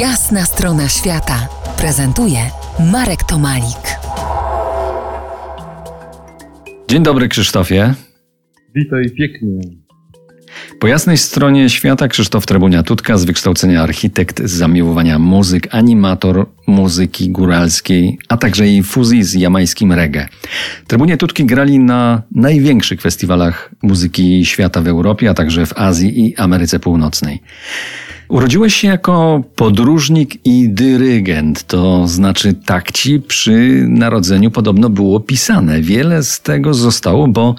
Jasna strona świata prezentuje Marek Tomalik. Dzień dobry, Krzysztofie. Witaj pięknie. Po jasnej stronie świata Krzysztof Trebunia-Tutka z wykształcenia architekt, z zamiłowania muzyk, animator muzyki góralskiej, a także jej fuzji z jamańskim reggae. Trebunie Tutki grali na największych festiwalach muzyki świata w Europie, a także w Azji i Ameryce Północnej. Urodziłeś się jako podróżnik i dyrygent, to znaczy tak ci przy narodzeniu podobno było pisane. Wiele z tego zostało, bo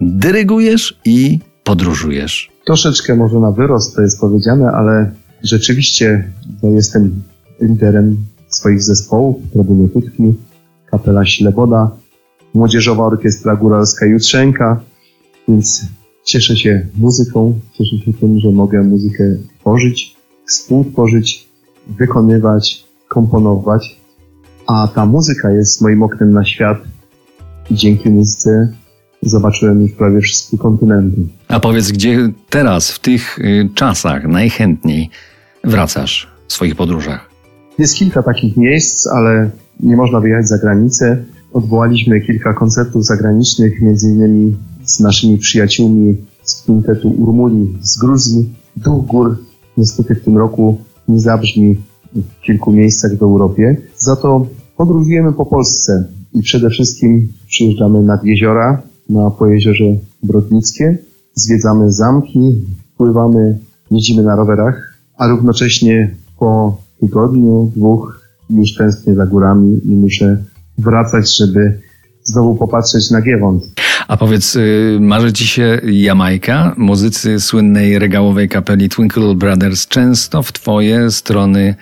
dyrygujesz i podróżujesz. Troszeczkę może na wyrost to jest powiedziane, ale rzeczywiście ja jestem liderem swoich zespołów, Trebunie Tutki, Kapela Śleboda, Młodzieżowa Orkiestra Góralska Jutrzenka, więc cieszę się muzyką, cieszę się tym, że mogę muzykę tworzyć, współtworzyć, wykonywać, komponować, a ta muzyka jest moim oknem na świat i dzięki muzyce zobaczyłem już prawie wszystkie kontynenty. A powiedz, gdzie teraz, w tych y, czasach, najchętniej wracasz w swoich podróżach? Jest kilka takich miejsc, ale nie można wyjechać za granicę. Odwołaliśmy kilka koncertów zagranicznych, między innymi z naszymi przyjaciółmi z kwintetu Urmuli z Gruzji. Duch Gór niestety w tym roku nie zabrzmi w kilku miejscach w Europie. Za to podróżujemy po Polsce i przede wszystkim przyjeżdżamy nad jeziora, na Pojeziorze Brodnickie. Zwiedzamy zamki, pływamy, jeździmy na rowerach, a równocześnie po tygodniu, dwóch już tęsknię za górami i muszę wracać, żeby znowu popatrzeć na Giewont. A powiedz, y, marzy ci się Jamajka? Muzycy słynnej regałowej kapeli Twinkle Brothers często w twoje strony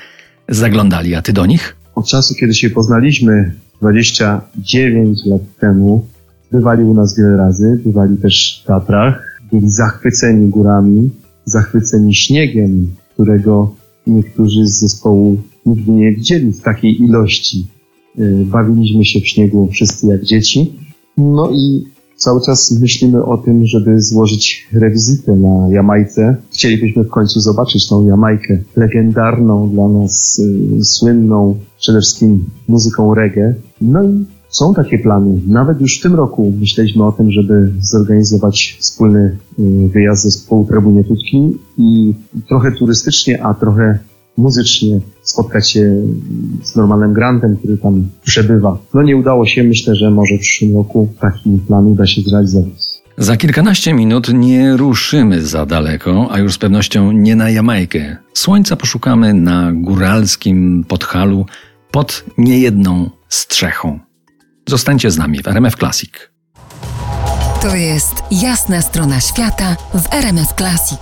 zaglądali, a ty do nich? Od czasu, kiedy się poznaliśmy 29 lat temu, bywali u nas wiele razy, bywali też w Tatrach, byli zachwyceni górami, zachwyceni śniegiem, którego niektórzy z zespołu nigdy nie widzieli w takiej ilości. Y, bawiliśmy się w śniegu wszyscy jak dzieci. No i cały czas myślimy o tym, żeby złożyć rewizytę na Jamajce. Chcielibyśmy w końcu zobaczyć tą Jamajkę legendarną dla nas, y, słynną przede wszystkim muzyką reggae. No i są takie plany. Nawet już w tym roku myśleliśmy o tym, żeby zorganizować wspólny y, wyjazd zespołu Trebunie Tutki i trochę turystycznie, a trochę muzycznie spotkać się z Normalnym Grantem, który tam przebywa. No nie udało się, myślę, że może w przyszłym roku taki plan uda się zrealizować. Za kilkanaście minut nie ruszymy za daleko, a już z pewnością nie na Jamajkę. Słońca poszukamy na góralskim Podhalu pod niejedną strzechą. Zostańcie z nami w RMF Classic. To jest jasna strona świata w RMF Classic.